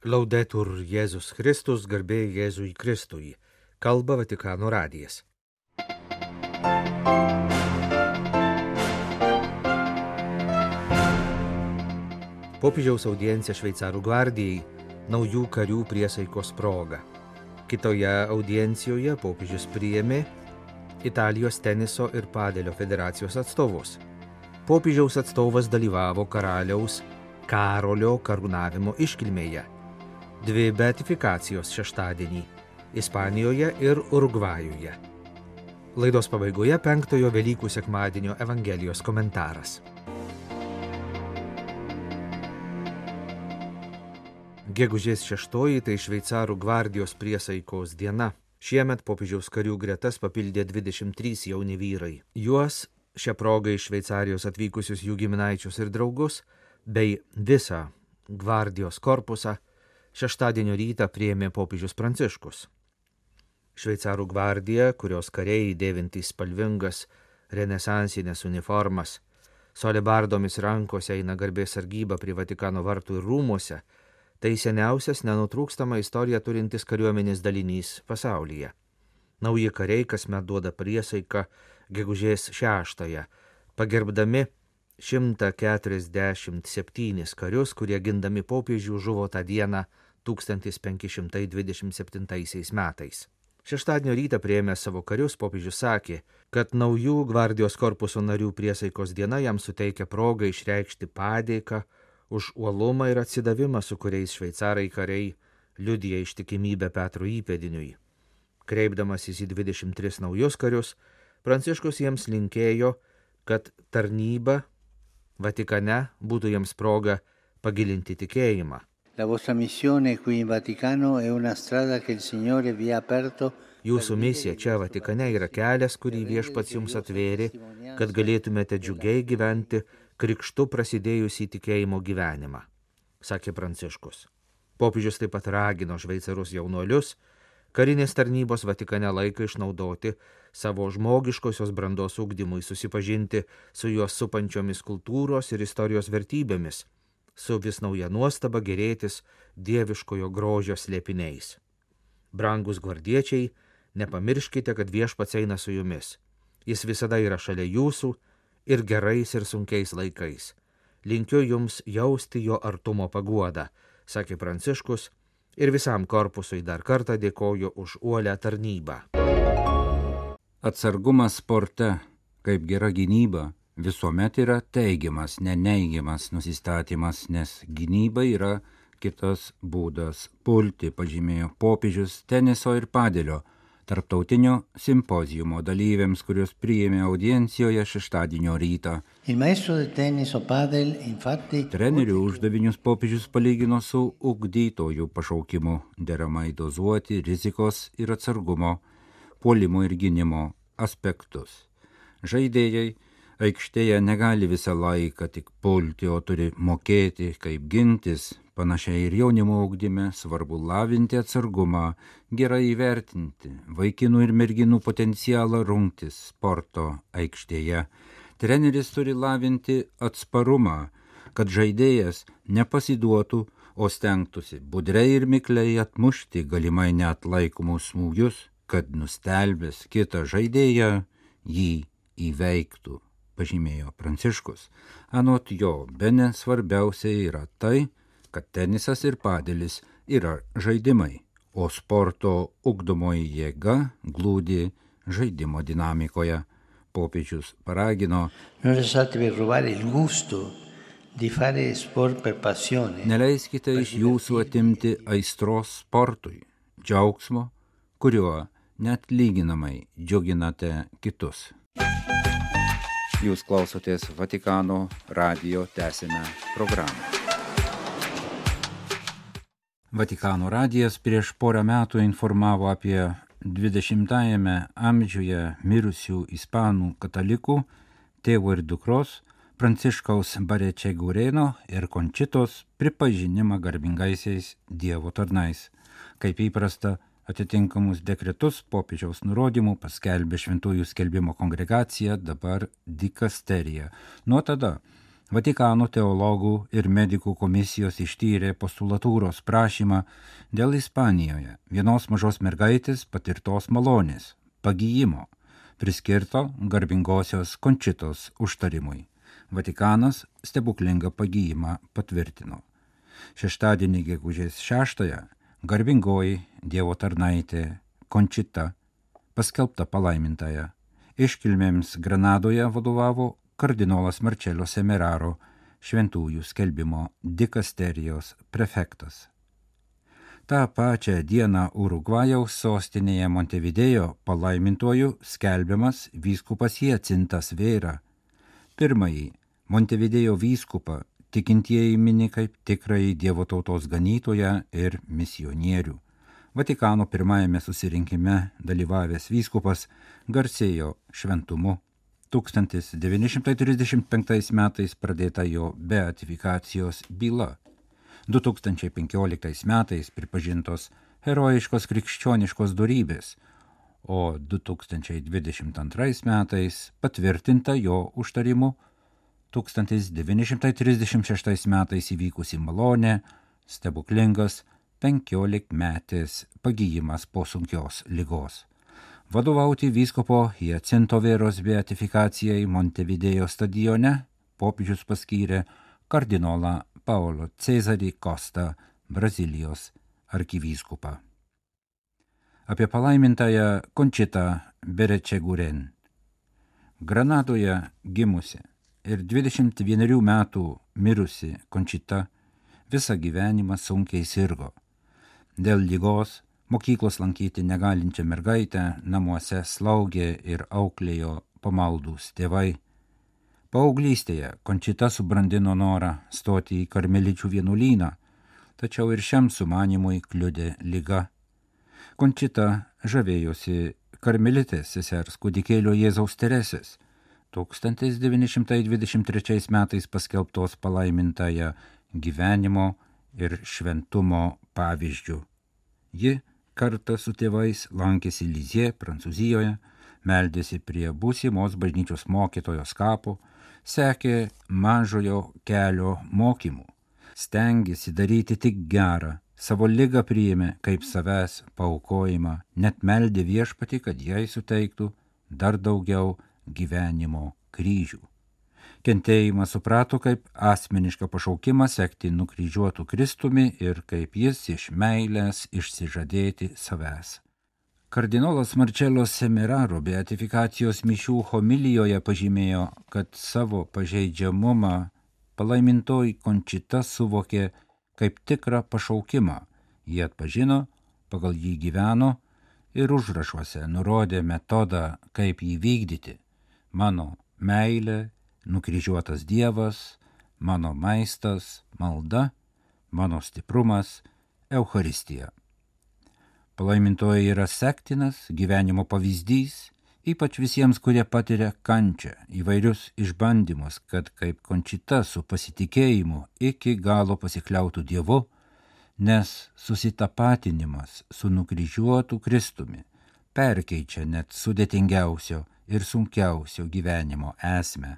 Laudetur Jėzus Kristus, garbė Jėzui Kristui. Kalba Vatikano radijas. Popiežiaus audiencija šveicarų gvardijai naujų karių priesaikos proga. Kitoje audiencijoje popiežius priėmė Italijos teniso ir padėlio federacijos atstovus. Popiežiaus atstovas dalyvavo karaliaus Karolio karūnavimo iškilmėje. Dvi beatifikacijos šeštadienį - Ispanijoje ir Urugvajuje. Laidos pabaigoje penktojo Velykų sekmadienio Evangelijos komentaras. Gegužės šeštoji tai šveicarų gvardijos priesaikos diena. Šiemet popiežiaus karių gretas papildė 23 jauni vyrai. Juos šią progą iš Šveicarijos atvykusius jų giminaičius ir draugus bei visą gvardijos korpusą šeštadienio rytą prieėmė popiežius Pranciškus. Šveicarų gvardija, kurios kariai dėvintys spalvingas renesansinės uniformas, su alebardomis rankose eina garbės sargyba prie Vatikano vartų ir rūmose, tai seniausias nenutrūkstama istorija turintis kariuomenės dalinys pasaulyje. Nauji kariai kasmet duoda priesaiką gegužės šeštąją, pagerbdami 147 karius, kurie gindami popiežių žuvo tą dieną 1527 metais. Šeštadienio rytą prieėmę savo karius, popiežius sakė, kad naujų gvardijos korpuso narių priesaikos diena jam suteikia progą išreikšti padėką už uolumą ir atsidavimą, su kuriais šveicarai kariai liudija ištikimybę Petro įpėdiniui. Kreipdamasis į 23 naujus karius, Pranciškus jiems linkėjo, kad tarnyba Vatikane būtų jiems proga pagilinti tikėjimą. Jūsų misija čia Vatikane yra kelias, kurį viešpats jums atvėrė, kad galėtumėte džiugiai gyventi krikštu prasidėjusį tikėjimo gyvenimą, sakė Pranciškus. Popiežius taip pat ragino šveicarus jaunuolius karinės tarnybos Vatikane laiką išnaudoti savo žmogiškosios brandos ugdymui, susipažinti su juos supančiomis kultūros ir istorijos vertybėmis, su vis nauja nuostaba gerėtis dieviškojo grožio slėpiniais. Brangus gvardiečiai, nepamirškite, kad viešpats eina su jumis. Jis visada yra šalia jūsų ir gerais ir sunkiais laikais. Linkiu jums jausti jo artumo paguodą, sakė Pranciškus ir visam korpusui dar kartą dėkoju už uolę tarnybą. Atsargumas sporte, kaip gera gynyba, visuomet yra teigiamas, neneigiamas nusistatymas, nes gynyba yra kitas būdas pulti, pažymėjo popiežius teniso ir padėlio tarptautinio simpozijumo dalyviams, kurios priėmė audiencijoje šeštadienio rytą. Trenerių uždavinius popiežius palygino su ugdytojų pašaukimu deramai dozuoti rizikos ir atsargumo, puolimo ir gynimo aspektus. Žaidėjai aikštėje negali visą laiką tik pulti, o turi mokėti, kaip gintis. Panašiai ir jaunimo augdyme svarbu lavinti atsargumą, gerai įvertinti vaikinų ir merginų potencialą rungtis sporto aikštėje. Treneris turi lavinti atsparumą, kad žaidėjas nepasiduotų, o stengtųsi budriai ir mikliai atmušti galimai net laikomus smūgius, kad nustelbęs kitą žaidėją jį įveiktų pažymėjo Pranciškus. Anot jo, bene svarbiausia yra tai, kad tenisas ir padėlis yra žaidimai, o sporto ugdomoji jėga glūdi žaidimo dinamikoje. Popiežius paragino. Neleiskite iš jūsų atimti aistros sportui, džiaugsmo, kuriuo net lyginamai džiuginate kitus. Jūs klausotės Vatikano radio tęsinę programą. Vatikano radijas prieš porą metų informavo apie 20-ame amžiuje mirusių ispanų katalikų tėvo ir dukros Pranciškaus Barečia Gureno ir Končitos pripažinimą garbingaisiais Dievo tarnais. Kaip įprasta, Atitinkamus dekretus popiežiaus nurodymų paskelbė Šventųjų skelbimo kongregacija, dabar dikasterija. Nuo tada Vatikano teologų ir medikų komisijos ištyrė postulatūros prašymą dėl Ispanijoje vienos mažos mergaitės patirtos malonės, pagyjimo, priskirto garbingosios končitos užtarimui. Vatikanas stebuklingą pagyjimą patvirtino. Šeštadienį gegužės šeštąją garbingoji Dievo tarnaitė Končita paskelbta palaimintąją. Iškilmėms Granadoje vadovavo kardinolas Marčelio Semeraro, šventųjų skelbimo dikasterijos prefektas. Ta pačią dieną Urugvajaus sostinėje Montevidėjo palaimintuoju skelbiamas vyskupas Jacintas Vėra. Pirmąjį Montevidėjo vyskupą tikintieji mini kaip tikrai Dievo tautos ganytoją ir misionierių. Vatikano pirmajame susirinkime dalyvavęs vyskupas garsėjo šventumu. 1935 metais pradėta jo beatifikacijos byla. 2015 metais pripažintos herojiškos krikščioniškos darybės, o 2022 metais patvirtinta jo užtarimu 1936 metais įvykusi malonė, stebuklingas 15 metės pagyjimas po sunkios lygos. Vadovauti vyskopo Jacinto Vėros beatifikacijai Montevidėjo stadione popiežius paskyrė kardinolą Paulo Cezarį Kostą, Brazilijos arkivyskupą. Apie palaimintąją Končitą Berečeguren. Granadoje gimusi ir 21 metų mirusi Končita visą gyvenimą sunkiai sirgo. Dėl lygos mokyklos lankyti negalinčią mergaitę namuose slaugė ir auklėjo pamaldus tėvai. Paauglystėje Končita subrandino norą stoti į karmeličių vienuolyną, tačiau ir šiam sumanimui kliudė lyga. Končita žavėjosi karmelitės sesers kūdikėlio Jėzaus Teresės 1923 metais paskelbtos palaimintąją gyvenimo ir šventumo pavyzdžių. Ji kartą su tėvais lankėsi Lizie, Prancūzijoje, meldėsi prie būsimos bažnyčios mokytojos kapo, sekė mažojo kelio mokymų, stengiasi daryti tik gerą, savo lygą priėmė kaip savęs paukojimą, net meldė viešpati, kad jai suteiktų dar daugiau gyvenimo kryžių. Kentėjimą suprato kaip asmenišką pašaukimą sekti nukryžiuotų Kristumi ir kaip jis iš meilės išsižadėti savęs. Kardinolas Marcello Semeraro beatifikacijos mišių homilijoje pažymėjo, kad savo pažeidžiamumą palaimintoji končita suvokė kaip tikrą pašaukimą. Jie atpažino, pagal jį gyveno ir užrašuose nurodė metodą, kaip jį vykdyti mano meilė, nukryžiuotas Dievas, mano maistas, malda, mano stiprumas, Euharistija. Palaimintoji yra sektinas gyvenimo pavyzdys, ypač visiems, kurie patiria kančią, įvairius išbandymus, kad kaip končita su pasitikėjimu iki galo pasikliautų Dievu, nes susitapatinimas su nukryžiuotu Kristumi perkeičia net sudėtingiausio ir sunkiausio gyvenimo esmę.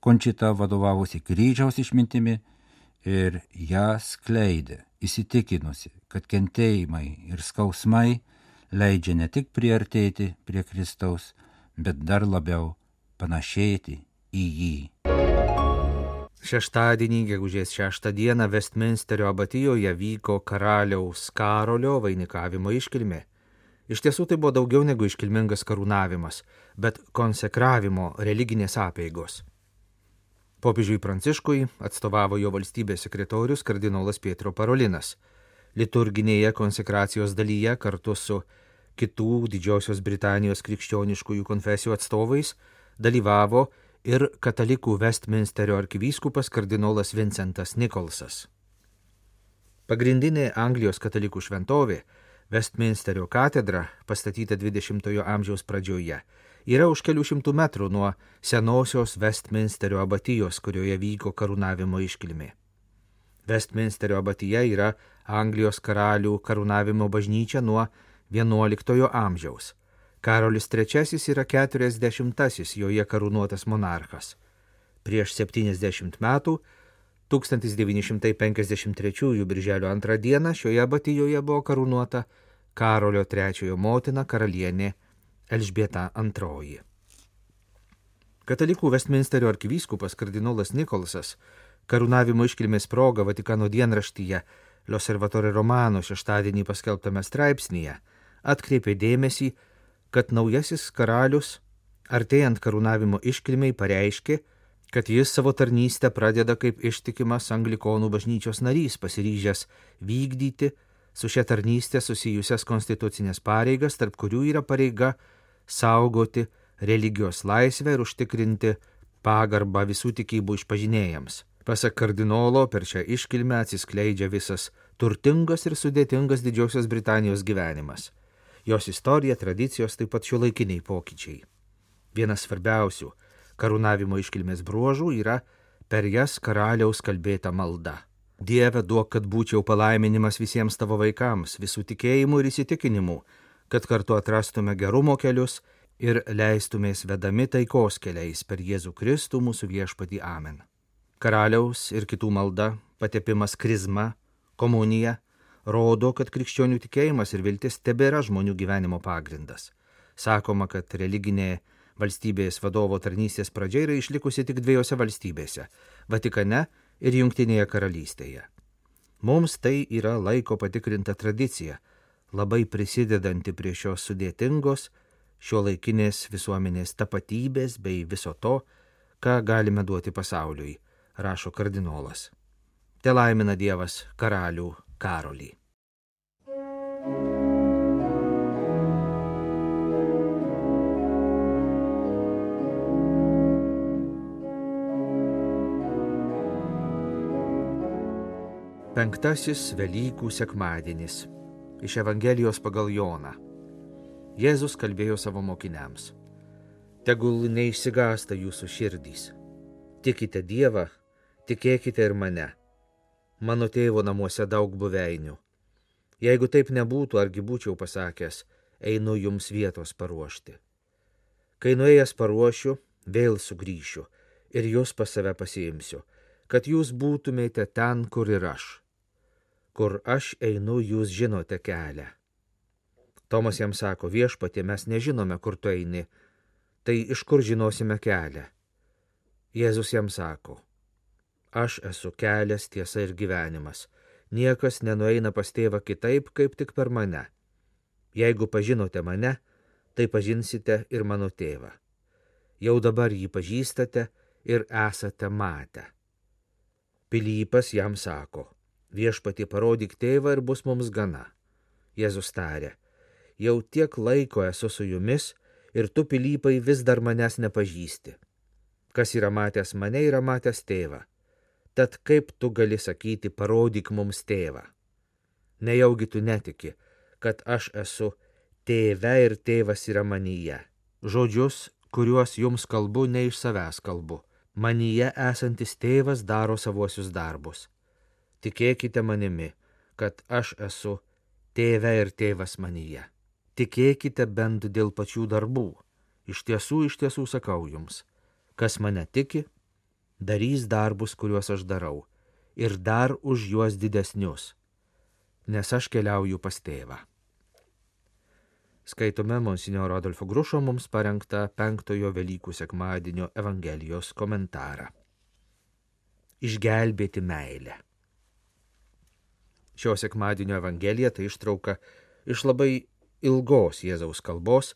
Končita vadovavosi kryžiaus išmintimi ir ją skleidė, įsitikinusi, kad kentėjimai ir skausmai leidžia ne tik priartėti prie Kristaus, bet dar labiau panašėti į jį. Šeštadienį, gegužės šeštą dieną Westminsterio abatijoje vyko karaliaus Karolio vainikavimo iškilmė. Iš tiesų tai buvo daugiau negu iškilmingas karūnavimas, bet konsekravimo religinės apėgos. Popiežiui Pranciškui atstovavo jo valstybės sekretorius kardinolas Pietro Parolinas. Liturginėje konsekracijos dalyje kartu su kitų Didžiosios Britanijos krikščioniškųjų konfesijų atstovais dalyvavo ir katalikų Westminsterio arkivyskupas kardinolas Vincentas Nikolsas. Pagrindinė Anglijos katalikų šventovė Westminsterio katedra, pastatyta 20-ojo amžiaus pradžioje, yra už kelių šimtų metrų nuo senosios Westminsterio abatijos, kurioje vyko karūnavimo iškilmė. Westminsterio abatija yra Anglijos karalių karūnavimo bažnyčia nuo XI amžiaus. Karolis III yra 40-asis joje karūnuotas monarchas. Prieš 70 metų 1953 birželio 2 dieną šioje abatijoje buvo karūnuota Karolio III motina karalienė Elžbieta II. Katalikų Westminsterio arkivyskupas kardinolas Nikolsas karūnavimo iškilmės proga Vatikano dienraštyje L'Osservatore Romano šeštadienį paskelbtame straipsnėje atkreipė dėmesį, kad naujasis karalius, artėjant karūnavimo iškilmiai, pareiškė, kad jis savo tarnystę pradeda kaip ištikimas anglikonų bažnyčios narys, pasiryžęs vykdyti su šia tarnystė susijusias konstitucinės pareigas, tarp kurių yra pareiga saugoti religijos laisvę ir užtikrinti pagarbą visų tikybų išpažinėjams. Pasak kardinolo, per šią iškilmę atsiskleidžia visas turtingas ir sudėtingas Didžiosios Britanijos gyvenimas. Jos istorija, tradicijos, taip pat šiuolaikiniai pokyčiai. Vienas svarbiausių karūnavimo iškilmės bruožų yra per jas karaliaus kalbėta malda. Dieve duok, kad būčiau palaiminimas visiems tavo vaikams, visų tikėjimų ir įsitikinimų, kad kartu atrastume gerumo kelius ir leistumės vedami taikos keliais per Jėzų Kristų mūsų viešpatį Amen. Karaliaus ir kitų malda, patepimas krizma, komunija rodo, kad krikščionių tikėjimas ir viltis tebėra žmonių gyvenimo pagrindas. Sakoma, kad religinė valstybės vadovo tarnystės pradžia yra išlikusi tik dviejose valstybėse - Vatikane ir Junktinėje karalystėje. Mums tai yra laiko patikrinta tradicija, labai prisidedanti prie šios sudėtingos šio laikinės visuomenės tapatybės bei viso to, ką galime duoti pasauliui, rašo kardinolas. Te laimina Dievas karalių Karolį. Penktasis Velykų sekmadienis iš Evangelijos pagal Joną. Jėzus kalbėjo savo mokiniams. Tegul neišsigąsta jūsų širdys. Tikite Dievą, tikėkite ir mane. Mano tėvo namuose daug buveinių. Jeigu taip nebūtų, argi būčiau pasakęs, einu jums vietos paruošti. Kai nuėjęs paruošiu, vėl sugrįšiu ir jūs pas save pasiimsiu, kad jūs būtumėte ten, kur ir aš kur aš einu, jūs žinote kelią. Tomas jam sako, viešpatė, mes nežinome, kur tu eini, tai iš kur žinosime kelią. Jėzus jam sako, aš esu kelias, tiesa ir gyvenimas, niekas nenueina pas tėvą kitaip, kaip tik per mane. Jeigu pažinote mane, tai pažinsite ir mano tėvą. Jau dabar jį pažįstate ir esate matę. Pilypas jam sako, Viešpatį parodyk tėvą ir bus mums gana. Jėzus tarė, jau tiek laiko esu su jumis ir tu pilypai vis dar manęs nepažįsti. Kas yra matęs mane, yra matęs tėvą. Tad kaip tu gali sakyti, parodyk mums tėvą? Nejaugi tu netiki, kad aš esu tėve ir tėvas yra manyje. Žodžius, kuriuos jums kalbu, ne iš savęs kalbu. Manyje esantis tėvas daro savuosius darbus tikėkite manimi, kad aš esu tėve ir tėvas manyje. Tikėkite bent dėl pačių darbų. Iš tiesų, iš tiesų sakau jums, kas mane tiki, darys darbus, kuriuos aš darau, ir dar už juos didesnius, nes aš keliauju pas tėvą. Skaitome Monsignoro Adolfo Grušo mums parengtą penktojo Velykų sekmadienio Evangelijos komentarą. Išgelbėti meilę. Šio sekmadienio Evangelija tai ištrauka iš labai ilgos Jėzaus kalbos,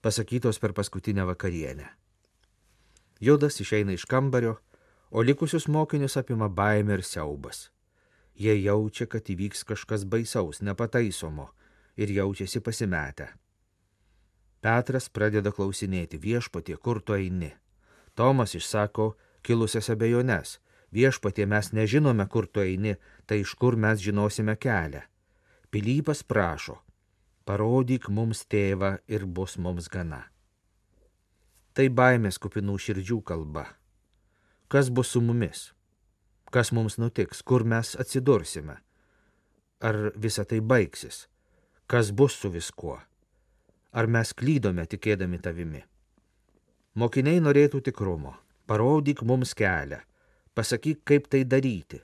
pasakytos per paskutinę vakarienę. Judas išeina iš kambario, o likusius mokinius apima baimė ir siaubas. Jie jaučia, kad įvyks kažkas baisaus, nepataisomo ir jaučiasi pasimetę. Petras pradeda klausinėti viešpatie, kur tu eini. Tomas išsako kilusias abejones viešpatie mes nežinome, kur tu eini, tai iš kur mes žinosime kelią. Pilypas prašo, parodyk mums tėvą ir bus mums gana. Tai baimės kupinų širdžių kalba. Kas bus su mumis? Kas mums nutiks? Kur mes atsidursime? Ar visa tai baigsis? Kas bus su viskuo? Ar mes klydome tikėdami tavimi? Mokiniai norėtų tikrumo Parodyk mums kelią, pasakyk, kaip tai daryti.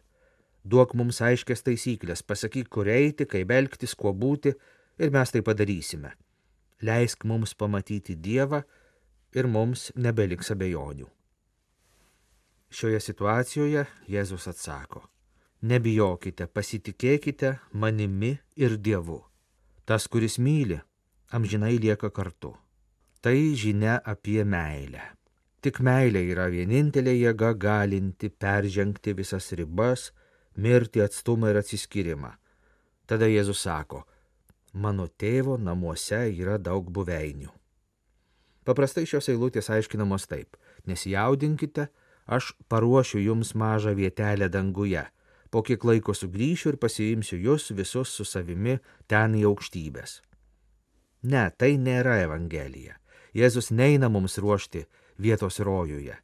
Duok mums aiškias taisyklės, pasakyk, kur eiti, kaip elgtis, kuo būti ir mes tai padarysime. Leisk mums pamatyti Dievą ir mums nebeliks abejonių. Šioje situacijoje Jėzus atsako, nebijokite, pasitikėkite manimi ir Dievu. Tas, kuris myli, amžinai lieka kartu. Tai žinia apie meilę. Tik meilė yra vienintelė jėga galinti peržengti visas ribas, mirti atstumą ir atsiskyrimą. Tada Jėzus sako, mano tėvo namuose yra daug buveinių. Paprastai šios eilutės aiškinamos taip, nesijaudinkite, aš paruošiu jums mažą vietelę danguje, po kiek laiko sugrįšiu ir pasiimsiu jūs visus su savimi ten į aukštybės. Ne, tai nėra Evangelija. Jėzus neina mums ruošti vietos rojuje,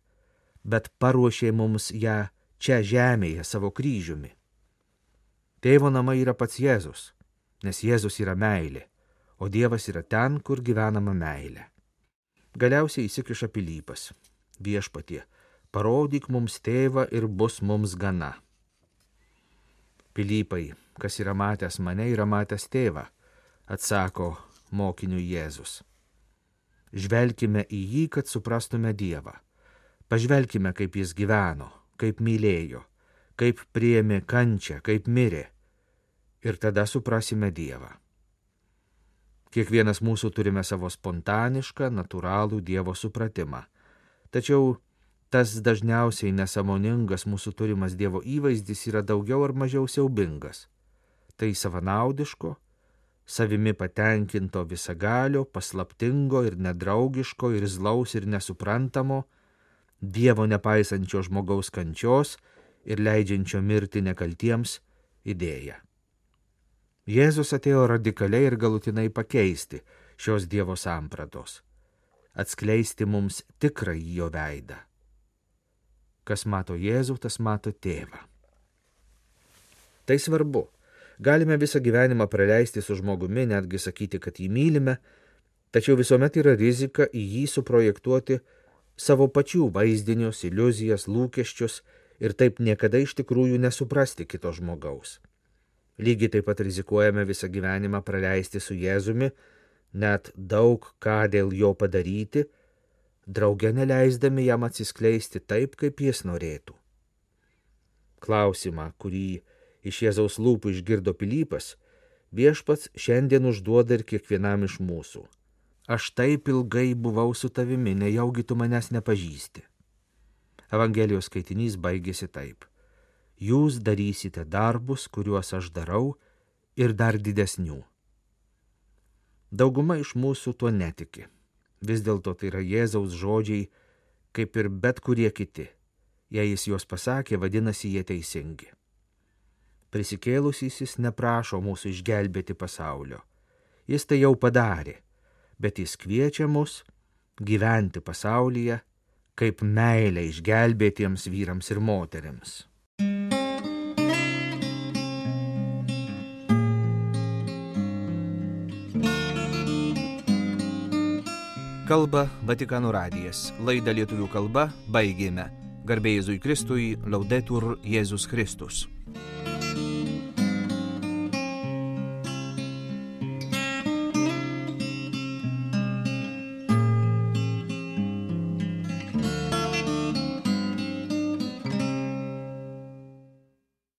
bet paruošė mums ją čia žemėje savo kryžiumi. Tėvo namai yra pats Jėzus, nes Jėzus yra meilė, o Dievas yra ten, kur gyvenama meilė. Galiausiai įsikiša Pilypas. Viešpatie, parodyk mums tėvą ir bus mums gana. Pilypai, kas yra matęs mane, yra matęs tėvą, atsako mokiniu Jėzus. Žvelkime į jį, kad suprastume Dievą. Pažvelkime, kaip jis gyveno, kaip mylėjo, kaip priėmė kančią, kaip mirė. Ir tada suprasime Dievą. Kiekvienas mūsų turime savo spontanišką, natūralų Dievo supratimą. Tačiau tas dažniausiai nesamoningas mūsų turimas Dievo įvaizdis yra daugiau ar mažiau siaubingas. Tai savanaudiško, savimi patenkinto visagalio, paslaptingo ir nedraugiško ir zlaus ir nesuprantamo, Dievo nepaisančio žmogaus kančios ir leidžiančio mirti nekaltiems idėja. Jėzus atėjo radikaliai ir galutinai pakeisti šios Dievo sampratos, atskleisti mums tikrąjį jo veidą. Kas mato Jėzų, tas mato tėvą. Tai svarbu Galime visą gyvenimą praleisti su žmogumi, netgi sakyti, kad jį mylime, tačiau visuomet yra rizika į jį suprojektuoti savo pačių vaizdinius, iliuzijas, lūkesčius ir taip niekada iš tikrųjų nesuprasti kito žmogaus. Lygiai taip pat rizikuojame visą gyvenimą praleisti su Jėzumi, net daug ką dėl jo padaryti, drauge neleisdami jam atsiskleisti taip, kaip jis norėtų. Klausimą, kurį iš Jėzaus lūpų išgirdo Pilypas, viešpats šiandien užduoda ir kiekvienam iš mūsų. Aš taip ilgai buvau su tavimi, nejaugi tu manęs nepažįsti. Evangelijos skaitinys baigėsi taip. Jūs darysite darbus, kuriuos aš darau, ir dar didesnių. Dauguma iš mūsų tuo netiki. Vis dėlto tai yra Jėzaus žodžiai, kaip ir bet kurie kiti. Jei jis juos pasakė, vadinasi jie teisingi prisikėlusysis neprašo mūsų išgelbėti pasaulio. Jis tai jau padarė, bet jis kviečia mus gyventi pasaulyje kaip meilė išgelbėtiems vyrams ir moteriams. Kalba Vatikano radijas. Laidą lietuvių kalba baigėme. Garbėjai Jėzui Kristui, laudetur Jėzus Kristus.